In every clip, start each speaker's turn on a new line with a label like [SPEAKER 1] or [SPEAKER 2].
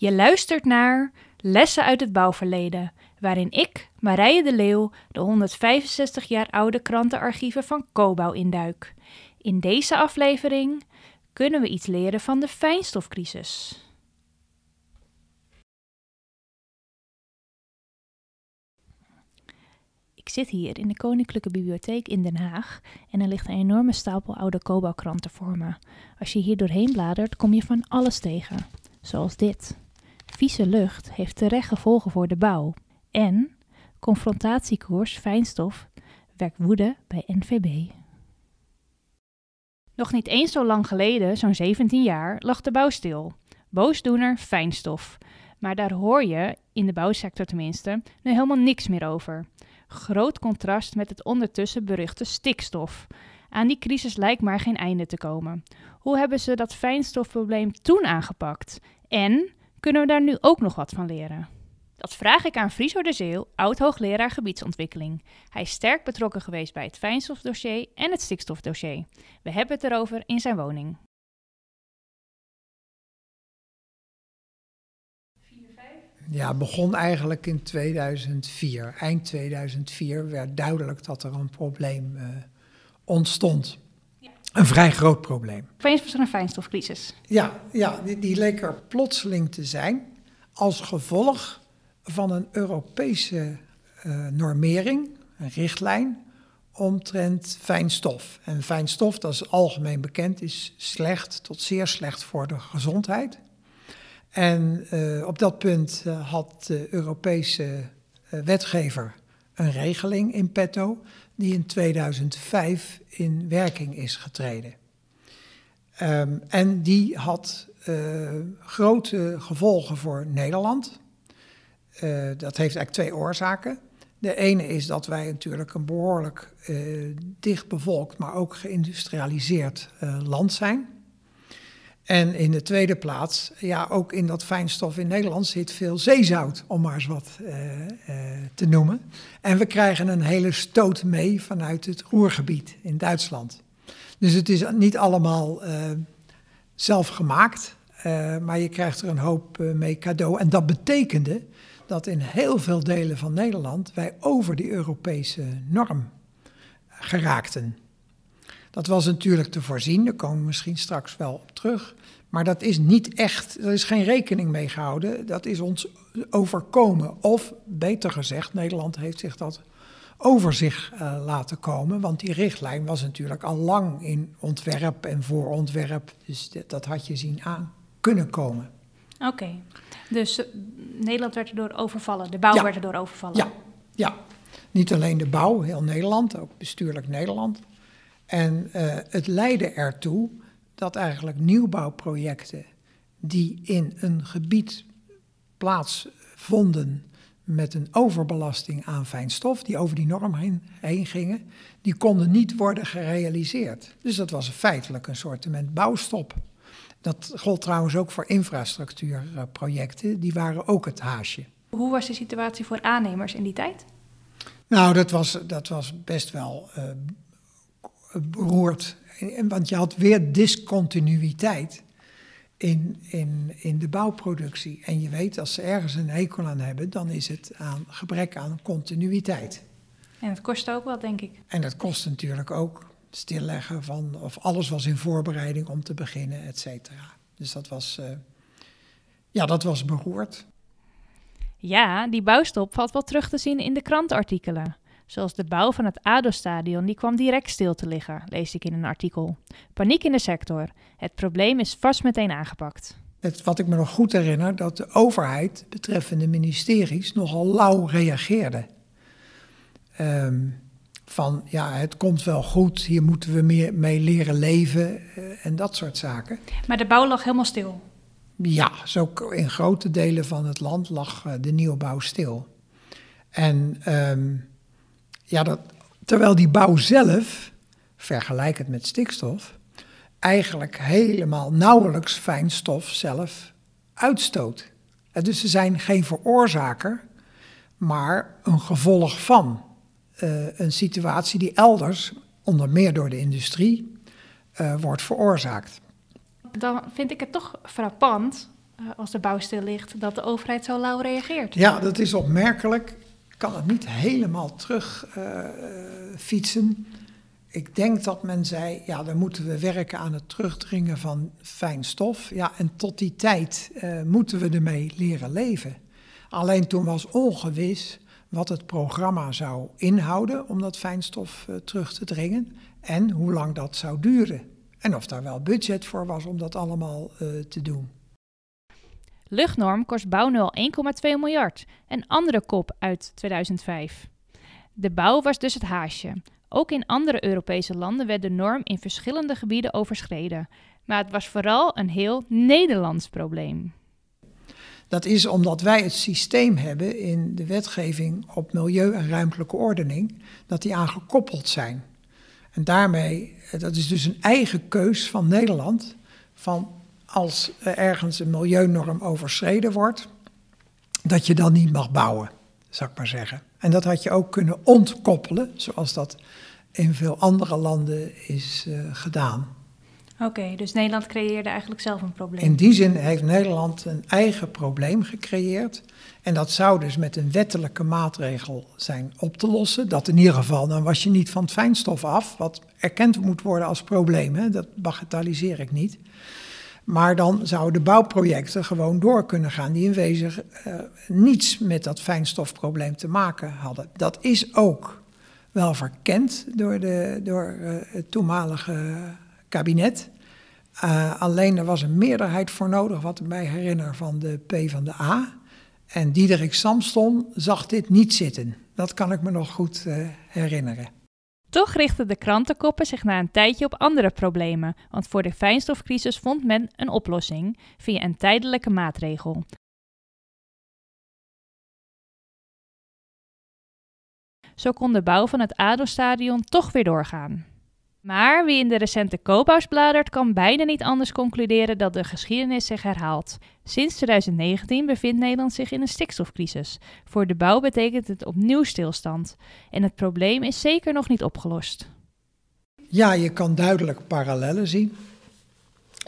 [SPEAKER 1] Je luistert naar Lessen uit het bouwverleden, waarin ik, Marije de Leeuw, de 165 jaar oude krantenarchieven van Cobouw induik. In deze aflevering kunnen we iets leren van de fijnstofcrisis. Ik zit hier in de Koninklijke Bibliotheek in Den Haag en er ligt een enorme stapel oude Cobouw-kranten voor me. Als je hier doorheen bladert, kom je van alles tegen, zoals dit. Vieze lucht heeft terecht gevolgen voor de bouw. En confrontatiekoers fijnstof werkt woede bij NVB. Nog niet eens zo lang geleden, zo'n 17 jaar, lag de bouw stil. Boosdoener fijnstof. Maar daar hoor je, in de bouwsector tenminste, nu helemaal niks meer over. Groot contrast met het ondertussen beruchte stikstof. Aan die crisis lijkt maar geen einde te komen. Hoe hebben ze dat fijnstofprobleem toen aangepakt? En kunnen we daar nu ook nog wat van leren? Dat vraag ik aan Friso de Zeel, oud-hoogleraar gebiedsontwikkeling. Hij is sterk betrokken geweest bij het fijnstofdossier en het stikstofdossier. We hebben het erover in zijn woning.
[SPEAKER 2] Ja, het begon eigenlijk in 2004. Eind 2004 werd duidelijk dat er een probleem uh, ontstond. Een vrij groot probleem.
[SPEAKER 1] Opeens was er een fijnstofcrisis.
[SPEAKER 2] Ja, ja die, die leek er plotseling te zijn als gevolg van een Europese uh, normering, een richtlijn, omtrent fijnstof. En fijnstof, dat is algemeen bekend, is slecht tot zeer slecht voor de gezondheid. En uh, op dat punt uh, had de Europese wetgever een regeling in petto die in 2005 in werking is getreden. Um, en die had uh, grote gevolgen voor Nederland. Uh, dat heeft eigenlijk twee oorzaken. De ene is dat wij natuurlijk een behoorlijk uh, dicht bevolkt, maar ook geïndustrialiseerd land zijn. En in de tweede plaats, ja, ook in dat fijnstof in Nederland zit veel zeezout, om maar eens wat uh, uh, te noemen. En we krijgen een hele stoot mee vanuit het Roergebied in Duitsland. Dus het is niet allemaal uh, zelf gemaakt, maar je krijgt er een hoop mee cadeau. En dat betekende dat in heel veel delen van Nederland wij over die Europese norm geraakten. Dat was natuurlijk te voorzien, daar komen we misschien straks wel op terug. Maar dat is niet echt, er is geen rekening mee gehouden. Dat is ons overkomen. Of beter gezegd, Nederland heeft zich dat over zich uh, laten komen. Want die richtlijn was natuurlijk al lang in ontwerp en voorontwerp. Dus dat had je zien aan kunnen komen.
[SPEAKER 1] Oké, okay. dus uh, Nederland werd erdoor overvallen, de bouw
[SPEAKER 2] ja.
[SPEAKER 1] werd erdoor overvallen.
[SPEAKER 2] Ja, ja, niet alleen de bouw, heel Nederland, ook bestuurlijk Nederland. En uh, het leidde ertoe dat eigenlijk nieuwbouwprojecten die in een gebied plaatsvonden met een overbelasting aan fijnstof, die over die norm heen, heen gingen, die konden niet worden gerealiseerd. Dus dat was feitelijk een soort bouwstop. Dat gold trouwens ook voor infrastructuurprojecten, die waren ook het haasje.
[SPEAKER 1] Hoe was de situatie voor aannemers in die tijd?
[SPEAKER 2] Nou, dat was, dat was best wel uh, beroerd. Want je had weer discontinuïteit in, in, in de bouwproductie. En je weet, als ze ergens een hekel aan hebben, dan is het aan gebrek aan continuïteit.
[SPEAKER 1] En het kost ook wel, denk ik.
[SPEAKER 2] En dat kost natuurlijk ook stilleggen van, of alles was in voorbereiding om te beginnen, et cetera. Dus dat was, uh, ja, dat was beroerd.
[SPEAKER 1] Ja, die bouwstop valt wel terug te zien in de krantartikelen. Zoals de bouw van het ADO-stadion, die kwam direct stil te liggen, lees ik in een artikel. Paniek in de sector. Het probleem is vast meteen aangepakt.
[SPEAKER 2] Het, wat ik me nog goed herinner, dat de overheid betreffende ministeries nogal lauw reageerde. Um, van ja, het komt wel goed, hier moeten we meer mee leren leven uh, en dat soort zaken.
[SPEAKER 1] Maar de bouw lag helemaal stil?
[SPEAKER 2] Ja, zo in grote delen van het land lag uh, de nieuwbouw stil. En um, ja, dat, terwijl die bouw zelf, vergelijkend met stikstof, eigenlijk helemaal nauwelijks fijnstof zelf uitstoot. En dus ze zijn geen veroorzaker, maar een gevolg van uh, een situatie die elders, onder meer door de industrie, uh, wordt veroorzaakt.
[SPEAKER 1] Dan vind ik het toch frappant eh, als de bouw stil ligt, dat de overheid zo lauw reageert.
[SPEAKER 2] Ja, dat is opmerkelijk. Kan het niet helemaal terug uh, fietsen. Ik denk dat men zei, ja, dan moeten we werken aan het terugdringen van fijn stof. Ja, en tot die tijd uh, moeten we ermee leren leven. Alleen toen was ongewis wat het programma zou inhouden om dat fijnstof uh, terug te dringen en hoe lang dat zou duren. En of daar wel budget voor was om dat allemaal te doen.
[SPEAKER 1] Luchtnorm kost bouw nu al 1,2 miljard, een andere kop uit 2005. De bouw was dus het haasje. Ook in andere Europese landen werd de norm in verschillende gebieden overschreden. Maar het was vooral een heel Nederlands probleem.
[SPEAKER 2] Dat is omdat wij het systeem hebben in de wetgeving op milieu en ruimtelijke ordening, dat die aangekoppeld zijn. En daarmee, dat is dus een eigen keus van Nederland, van als er ergens een milieunorm overschreden wordt, dat je dan niet mag bouwen, zou ik maar zeggen. En dat had je ook kunnen ontkoppelen, zoals dat in veel andere landen is uh, gedaan.
[SPEAKER 1] Oké, okay, dus Nederland creëerde eigenlijk zelf een probleem.
[SPEAKER 2] In die zin heeft Nederland een eigen probleem gecreëerd. En dat zou dus met een wettelijke maatregel zijn op te lossen. Dat in ieder geval, dan was je niet van het fijnstof af, wat erkend moet worden als probleem. Hè? Dat bagatelliseer ik niet. Maar dan zouden de bouwprojecten gewoon door kunnen gaan, die in wezen uh, niets met dat fijnstofprobleem te maken hadden. Dat is ook wel verkend door, de, door uh, het toenmalige kabinet. Uh, alleen er was een meerderheid voor nodig, wat ik mij herinner van de P van de A. En Diederik Samston zag dit niet zitten. Dat kan ik me nog goed herinneren.
[SPEAKER 1] Toch richtten de krantenkoppen zich na een tijdje op andere problemen, want voor de fijnstofcrisis vond men een oplossing via een tijdelijke maatregel. Zo kon de bouw van het ADO-stadion toch weer doorgaan. Maar wie in de recente koophuis bladert, kan bijna niet anders concluderen dat de geschiedenis zich herhaalt. Sinds 2019 bevindt Nederland zich in een stikstofcrisis. Voor de bouw betekent het opnieuw stilstand. En het probleem is zeker nog niet opgelost.
[SPEAKER 2] Ja, je kan duidelijk parallellen zien.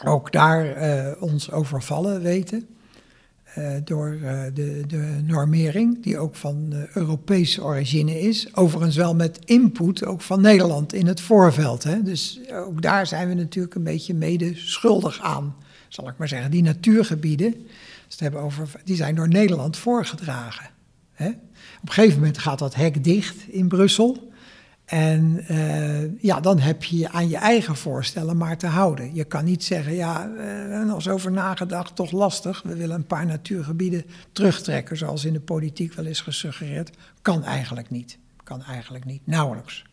[SPEAKER 2] Ook daar uh, ons overvallen weten. Uh, door uh, de, de, normering, die ook van uh, Europese origine is. Overigens wel met input ook van Nederland in het voorveld. Hè. Dus ook daar zijn we natuurlijk een beetje mede schuldig aan, zal ik maar zeggen. Die natuurgebieden, hebben over, die zijn door Nederland voorgedragen. Hè. Op een gegeven moment gaat dat hek dicht in Brussel. En uh, ja, dan heb je aan je eigen voorstellen maar te houden. Je kan niet zeggen, ja, uh, eens over nagedacht, toch lastig. We willen een paar natuurgebieden terugtrekken, zoals in de politiek wel is gesuggereerd. Kan eigenlijk niet. Kan eigenlijk niet, nauwelijks.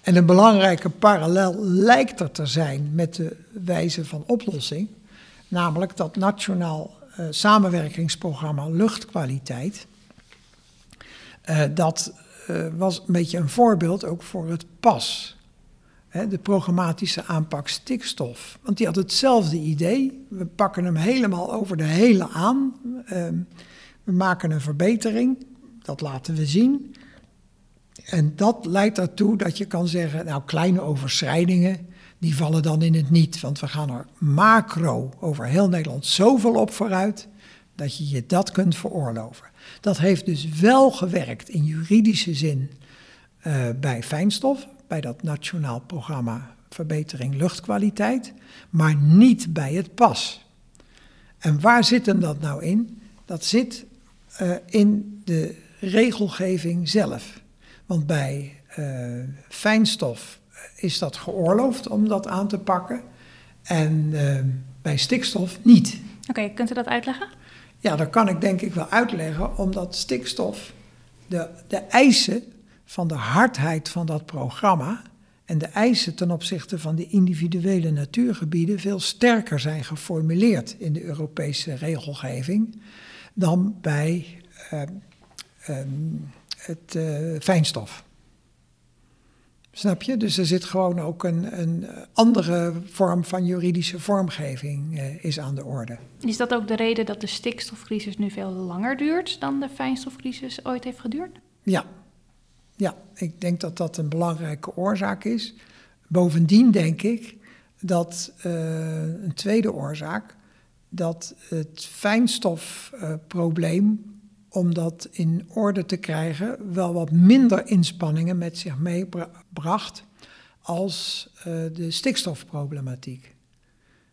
[SPEAKER 2] En een belangrijke parallel lijkt er te zijn met de wijze van oplossing. Namelijk dat Nationaal uh, Samenwerkingsprogramma Luchtkwaliteit. dat was een beetje een voorbeeld ook voor het PAS. Hè, de programmatische aanpak stikstof. Want die had hetzelfde idee. We pakken hem helemaal over de hele aan. Uh, we maken een verbetering. Dat laten we zien. En dat leidt ertoe dat je kan zeggen, nou kleine overschrijdingen, die vallen dan in het niet. Want we gaan er macro over heel Nederland zoveel op vooruit, dat je je dat kunt veroorloven. Dat heeft dus wel gewerkt in juridische zin uh, bij fijnstof, bij dat Nationaal Programma Verbetering Luchtkwaliteit, maar niet bij het pas. En waar zit hem dat nou in? Dat zit uh, in de regelgeving zelf. Want bij uh, fijnstof is dat geoorloofd om dat aan te pakken en bij stikstof niet.
[SPEAKER 1] Oké, kunt u dat uitleggen?
[SPEAKER 2] Ja, dat kan ik denk ik wel uitleggen, omdat stikstof, de, de eisen van de hardheid van dat programma en de eisen ten opzichte van de individuele natuurgebieden veel sterker zijn geformuleerd in de Europese regelgeving dan bij uh, uh, het uh, fijnstof. Snap je? Dus er zit gewoon ook een, een andere vorm van juridische vormgeving uh, is aan de orde.
[SPEAKER 1] Is dat ook de reden dat de stikstofcrisis nu veel langer duurt dan de fijnstofcrisis ooit heeft geduurd?
[SPEAKER 2] Ja, ja ik denk dat dat een belangrijke oorzaak is. Bovendien denk ik dat uh, een tweede oorzaak dat het fijnstofprobleem, om dat in orde te krijgen, wel wat minder inspanningen met zich meebracht als uh, de stikstofproblematiek.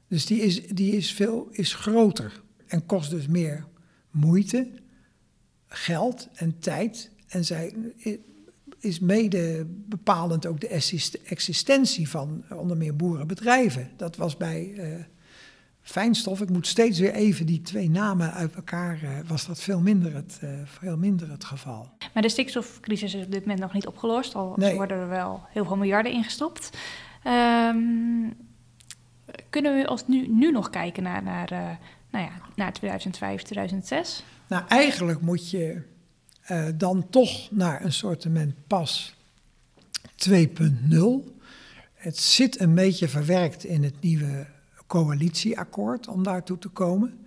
[SPEAKER 2] Dus die is, die is, veel, is groter en kost dus meer moeite, geld en tijd. En zij is mede bepalend ook de existentie van onder meer boerenbedrijven. Dat was bij uh, fijnstof. Ik moet steeds weer even die twee namen uit elkaar. Uh, was dat veel minder, het, uh, veel minder het geval.
[SPEAKER 1] Maar de stikstofcrisis is op dit moment nog niet opgelost. Al nee. worden er wel heel veel miljarden ingestopt. Um, kunnen we als nu, nu nog kijken naar, naar, uh, nou ja, naar 2005, 2006?
[SPEAKER 2] Nou, eigenlijk moet je dan toch naar een soortement pas 2.0. Het zit een beetje verwerkt in het nieuwe coalitieakkoord om daartoe te komen.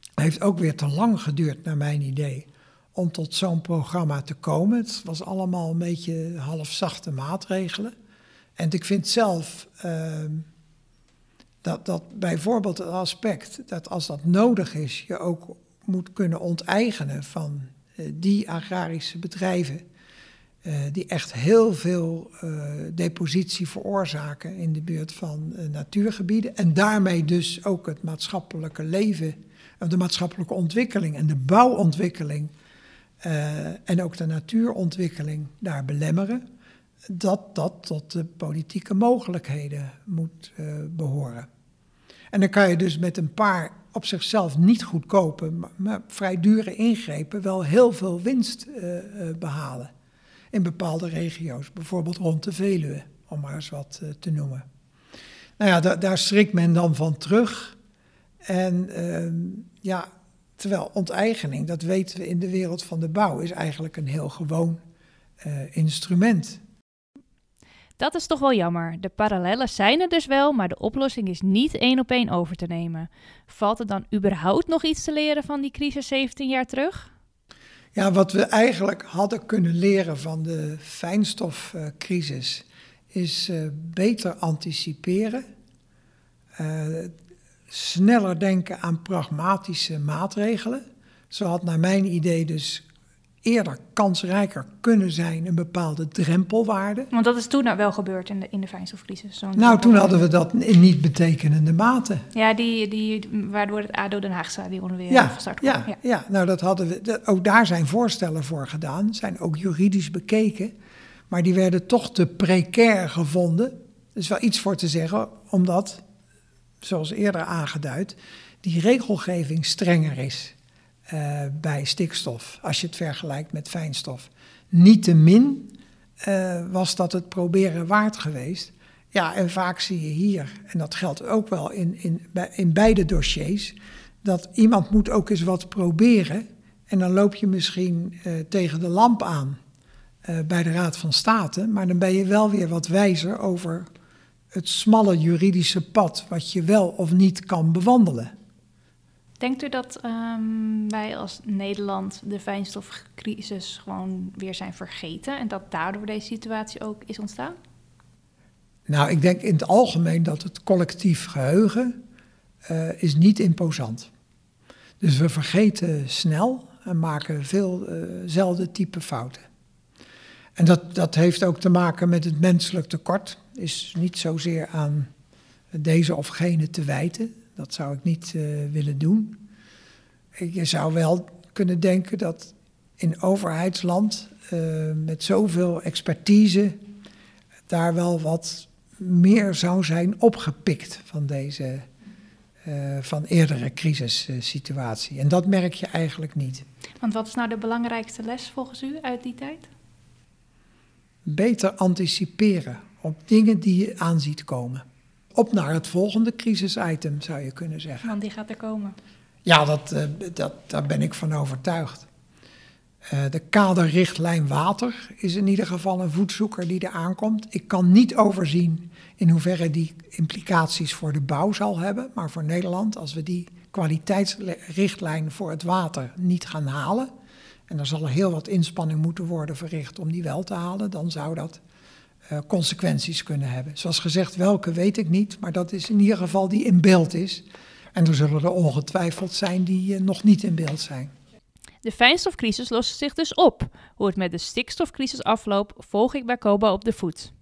[SPEAKER 2] Het heeft ook weer te lang geduurd, naar mijn idee, om tot zo'n programma te komen. Het was allemaal een beetje halfzachte maatregelen. En ik vind zelf uh, dat, dat bijvoorbeeld het aspect dat als dat nodig is, je ook moet kunnen onteigenen van uh, die agrarische bedrijven. Uh, die echt heel veel uh, depositie veroorzaken in de buurt van natuurgebieden. En daarmee dus ook het maatschappelijke leven, de maatschappelijke ontwikkeling en de bouwontwikkeling. en ook de natuurontwikkeling daar belemmeren. Dat dat tot de politieke mogelijkheden moet behoren. En dan kan je dus met een paar op zichzelf niet goedkope, maar vrij dure ingrepen wel heel veel winst behalen. In bepaalde regio's, bijvoorbeeld rond de Veluwe, om maar eens wat uh, te noemen. Nou ja, da daar schrikt men dan van terug. En ehm, ja, terwijl onteigening, dat weten we in de wereld van de bouw, is eigenlijk een heel gewoon instrument.
[SPEAKER 1] Dat is toch wel jammer. De parallellen zijn er dus wel, maar de oplossing is niet één op één over te nemen. Valt er dan überhaupt nog iets te leren van die crisis 17 jaar terug?
[SPEAKER 2] Ja, wat we eigenlijk hadden kunnen leren van de fijnstofcrisis is uh, beter anticiperen, uh, sneller denken aan pragmatische maatregelen. Zo had naar mijn idee dus eerder kansrijker kunnen zijn een bepaalde drempelwaarde.
[SPEAKER 1] Want dat is toen nou wel gebeurd in de, in de fijnstofcrisis.
[SPEAKER 2] Nou, toen hadden we dat in niet betekenende mate.
[SPEAKER 1] Ja, die, die, waardoor het ADO Den Haag stadion weer
[SPEAKER 2] ja,
[SPEAKER 1] gestart
[SPEAKER 2] ja, ja, ja, nou dat hadden we, ook daar zijn voorstellen voor gedaan, zijn ook juridisch bekeken. Maar die werden toch te precair gevonden. Er is wel iets voor te zeggen, omdat, zoals eerder aangeduid, die regelgeving strenger is. Uh, bij stikstof, als je het vergelijkt met fijnstof. Niettemin uh, was dat het proberen waard geweest. Ja, en vaak zie je hier, en dat geldt ook wel in, in, in beide dossiers, dat iemand moet ook eens wat proberen. En dan loop je misschien uh, tegen de lamp aan bij de Raad van State, maar dan ben je wel weer wat wijzer over het smalle juridische pad wat je wel of niet kan bewandelen.
[SPEAKER 1] Denkt u dat um, wij als Nederland de fijnstofcrisis gewoon weer zijn vergeten en dat daardoor deze situatie ook is ontstaan?
[SPEAKER 2] Nou, ik denk in het algemeen dat het collectief geheugen uh, is niet imposant. Dus we vergeten snel en maken veelzelfde uh type fouten. En dat, dat heeft ook te maken met het menselijk tekort. Is niet zozeer aan deze of gene te wijten. Dat zou ik niet uh, willen doen. Je zou wel kunnen denken dat in overheidsland uh, met zoveel expertise daar wel wat meer zou zijn opgepikt van deze uh, van eerdere crisissituatie. En dat merk je eigenlijk niet.
[SPEAKER 1] Want wat is nou de belangrijkste les volgens u uit die tijd?
[SPEAKER 2] Beter anticiperen op dingen die je aan ziet komen op naar het volgende crisisitem, zou je kunnen zeggen.
[SPEAKER 1] Want die gaat er komen.
[SPEAKER 2] Ja, dat, uh, dat, daar ben ik van overtuigd. Uh, de kaderrichtlijn water is in ieder geval een voetzoeker die er aankomt. Ik kan niet overzien in hoeverre die implicaties voor de bouw zal hebben. Maar voor Nederland, als we die kwaliteitsrichtlijn voor het water niet gaan halen. en er zal heel wat inspanning moeten worden verricht om die wel te halen. dan zou dat uh, consequenties kunnen hebben. Zoals gezegd, welke weet ik niet, maar dat is in ieder geval die in beeld is. En er zullen er ongetwijfeld zijn die eh, nog niet in beeld zijn.
[SPEAKER 1] De fijnstofcrisis lost zich dus op. Hoe het met de stikstofcrisis afloopt, volg ik bij Koba op de voet.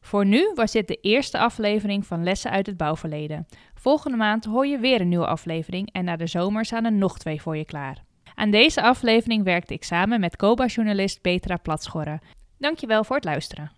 [SPEAKER 1] Voor nu was dit de eerste aflevering van Lessen uit het bouwverleden. Volgende maand hoor je weer een nieuwe aflevering en na de zomer staan er nog twee voor je klaar. Aan deze aflevering werkte ik samen met Koba-journalist Petra Platschorre. Dankjewel voor het luisteren.